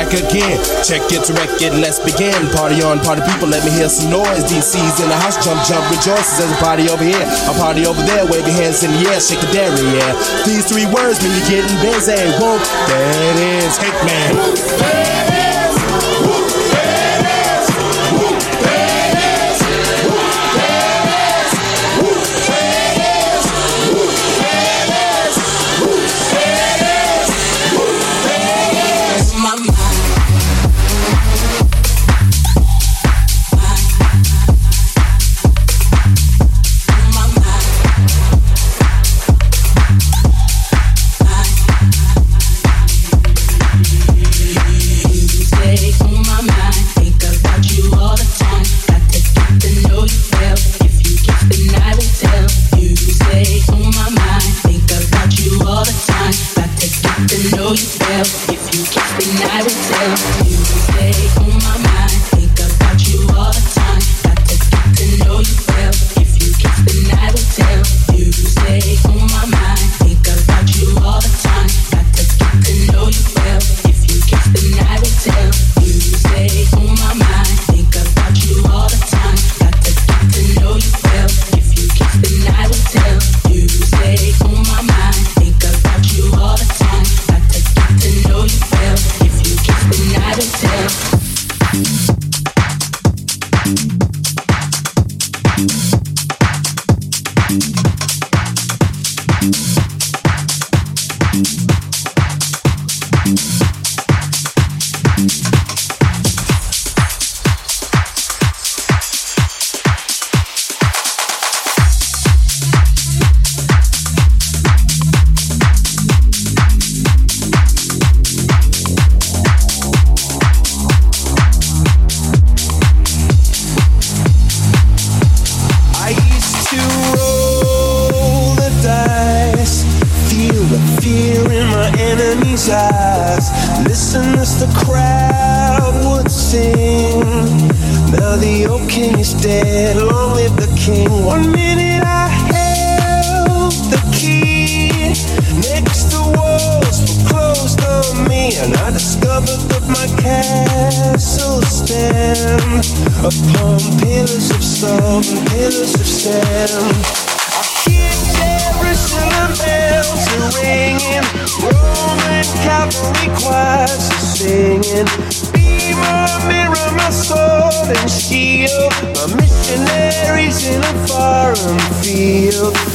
Back again. Check it to record, let's begin. Party on, party people, let me hear some noise. DC's in the house, jump, jump, rejoices. There's a party over here, a party over there. Wave your hands in the air, shake the dairy, yeah. These three words mean you're getting busy. Whoa, that is Hickman. De know you. If you kiss me, I will tell you. Stay on my mind. and steal A missionaries in a foreign field.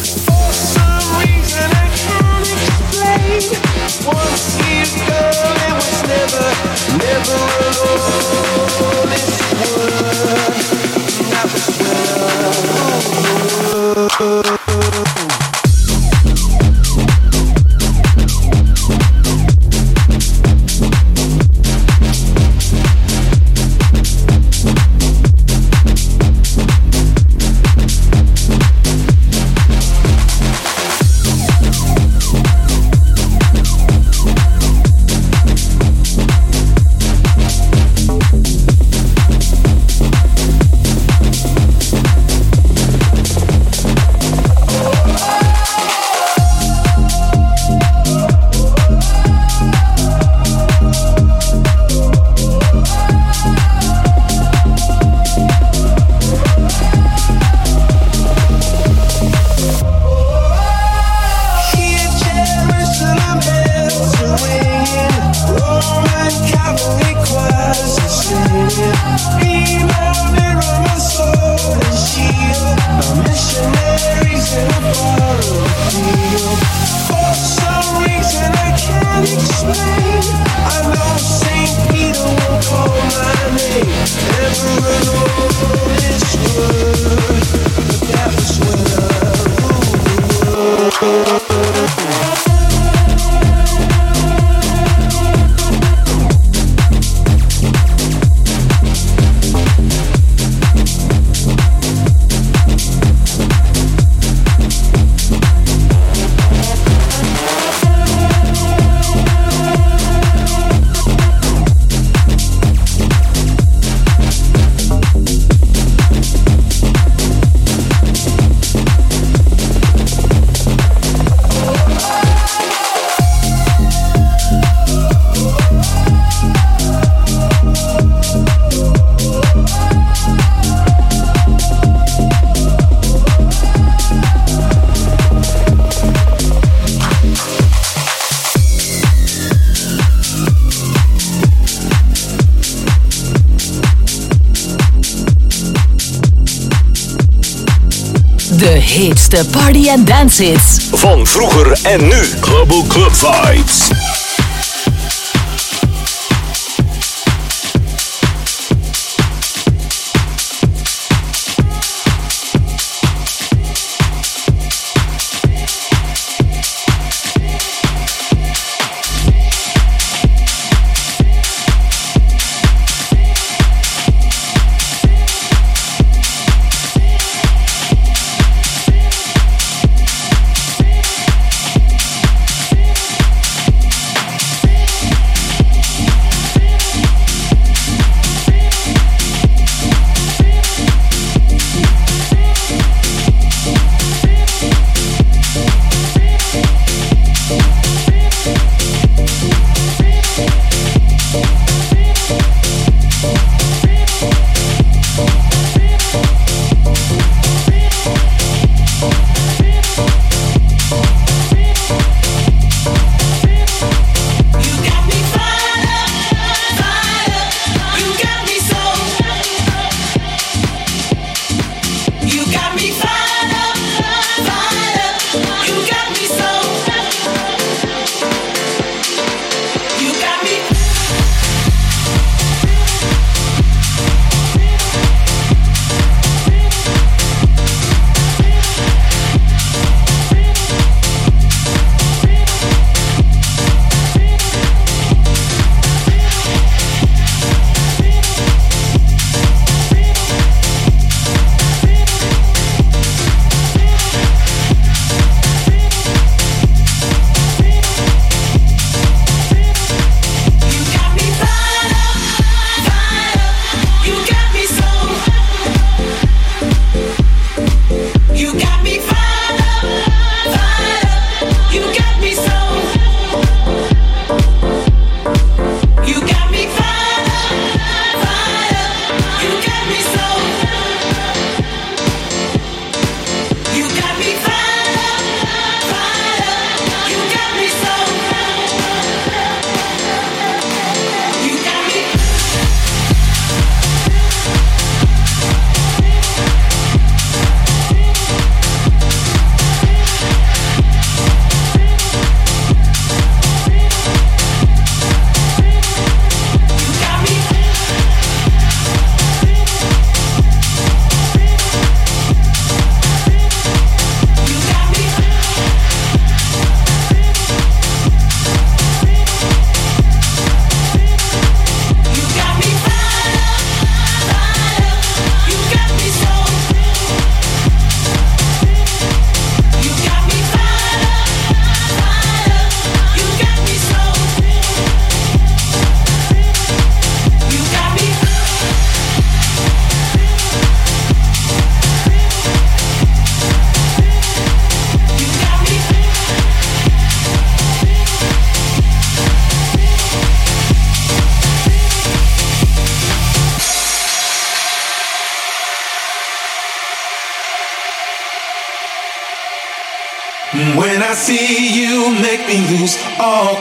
Heetste party- en dance hits. Van vroeger en nu. Global Club Vibes.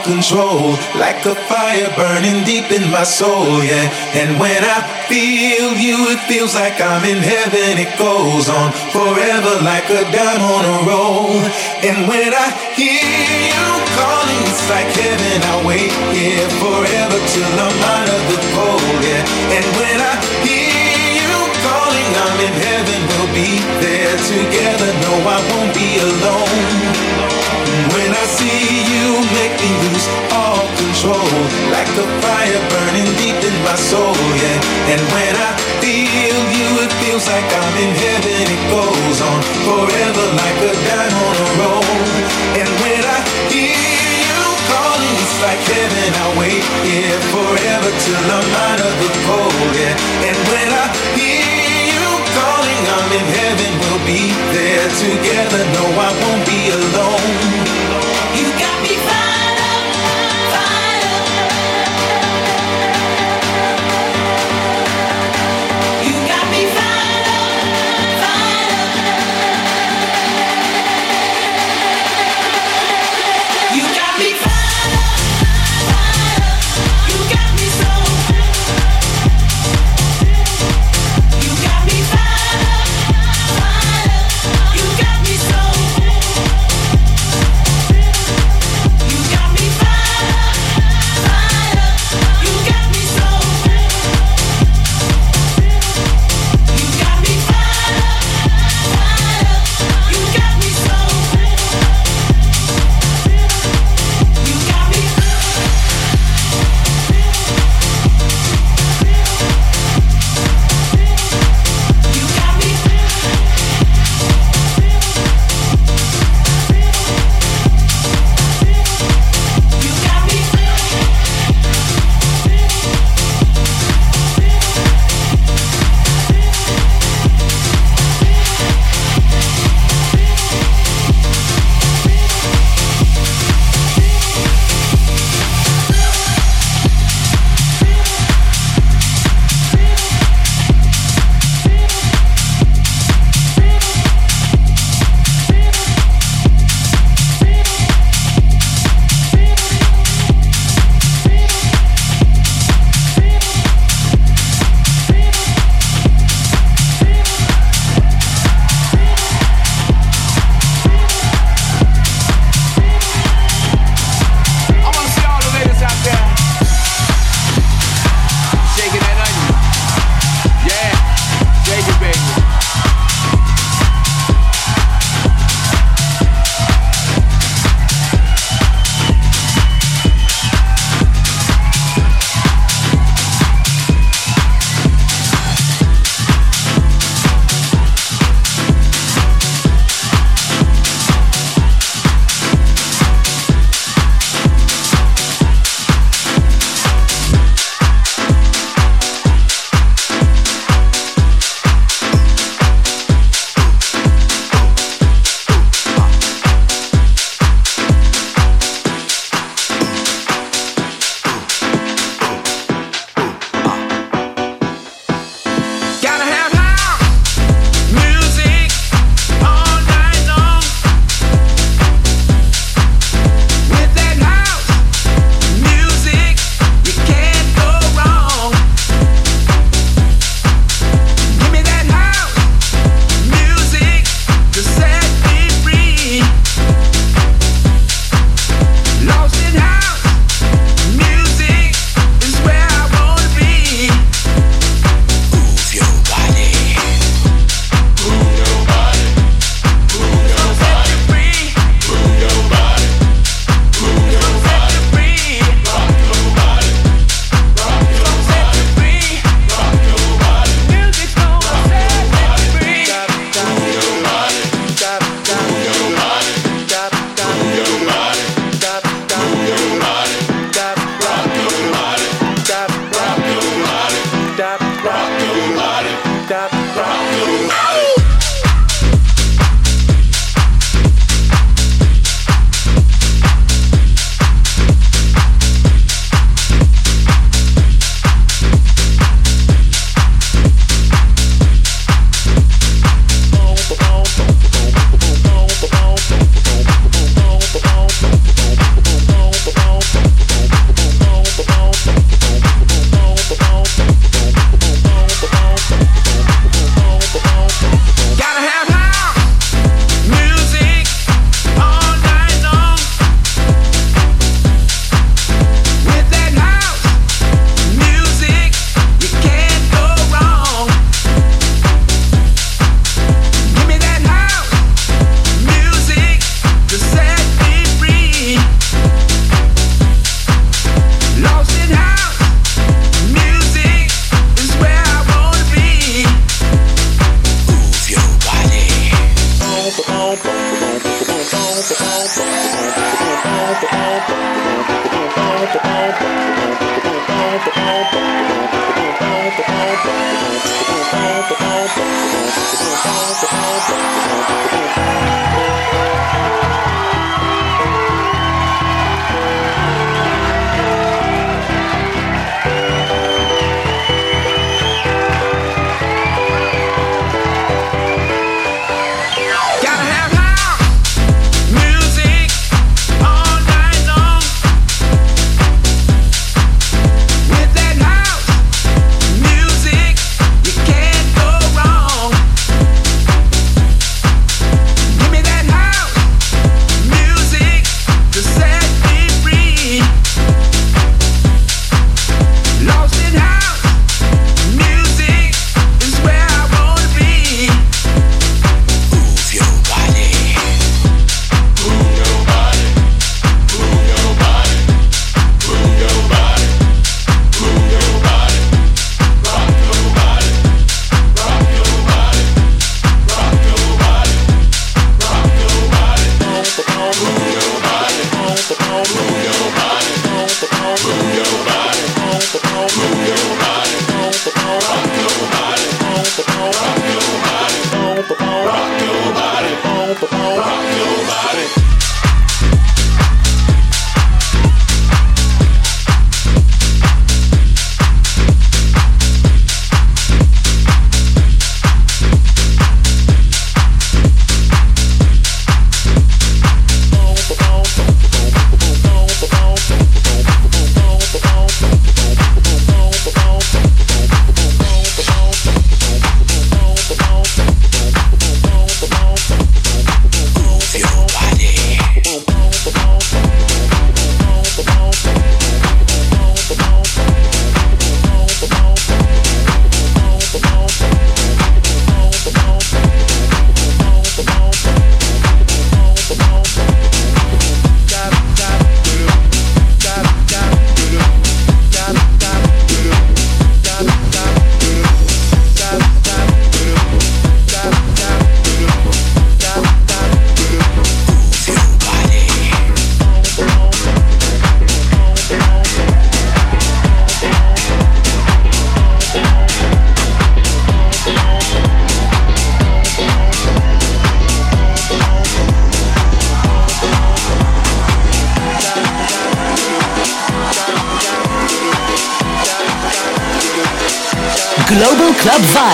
Control, like a fire burning deep in my soul, yeah. And when I feel you, it feels like I'm in heaven. It goes on forever, like a dime on a roll. And when I hear you calling, it's like heaven. I wait here forever A fire burning deep in my soul, yeah. And when I feel you, it feels like I'm in heaven. It goes on forever like a dime on a roll. And when I hear you calling, it's like heaven. I wait here forever till I'm out of the cold, yeah. And when I hear you calling, I'm in heaven. We'll be there together. No, I won't be alone.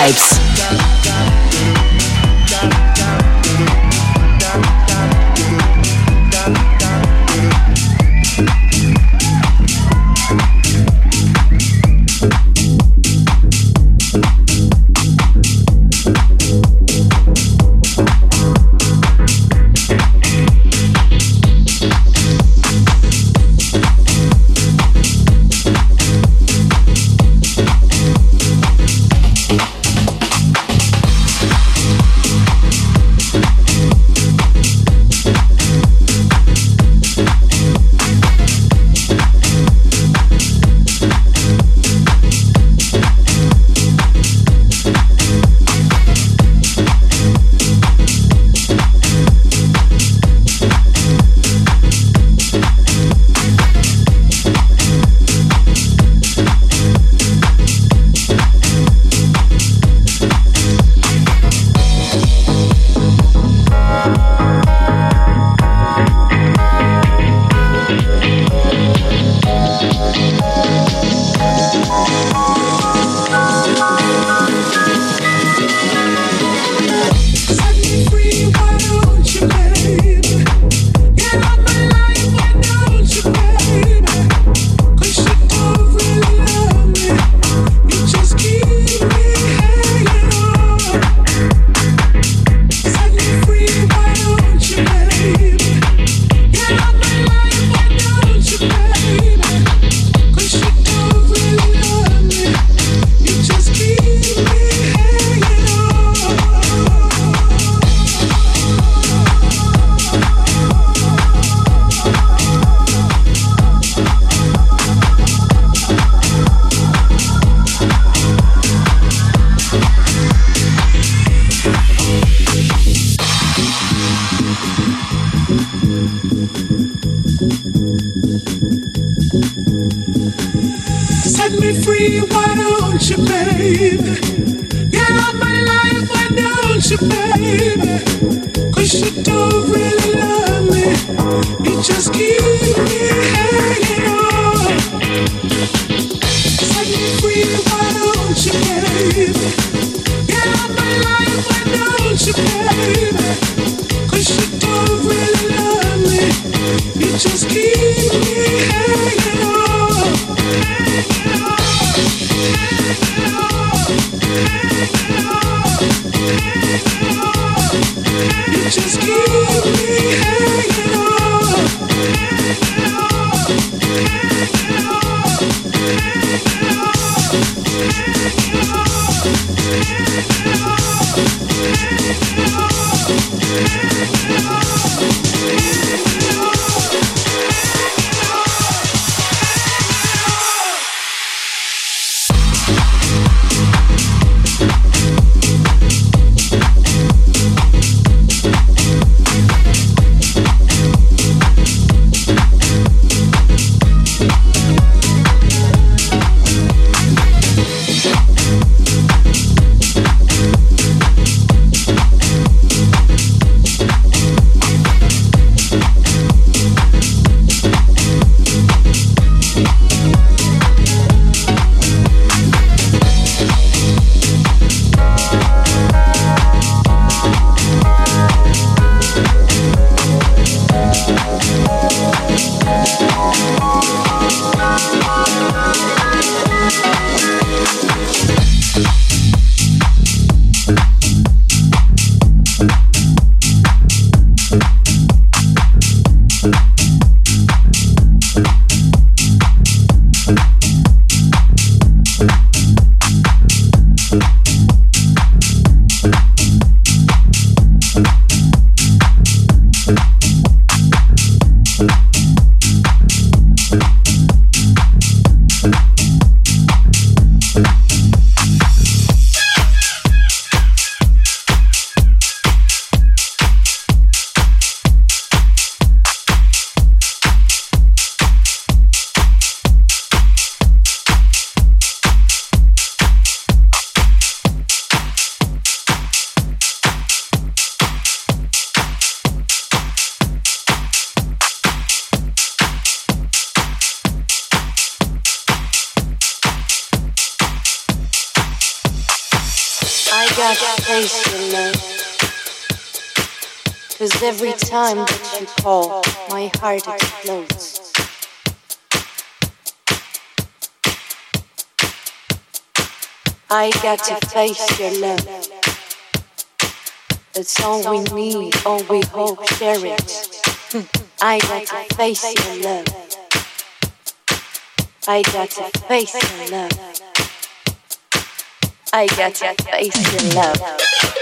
vibes. Club Vibes. I got to face your love. It's all we need, all we hope, share it. I got to face your love. I got to face your love. I got to face your love.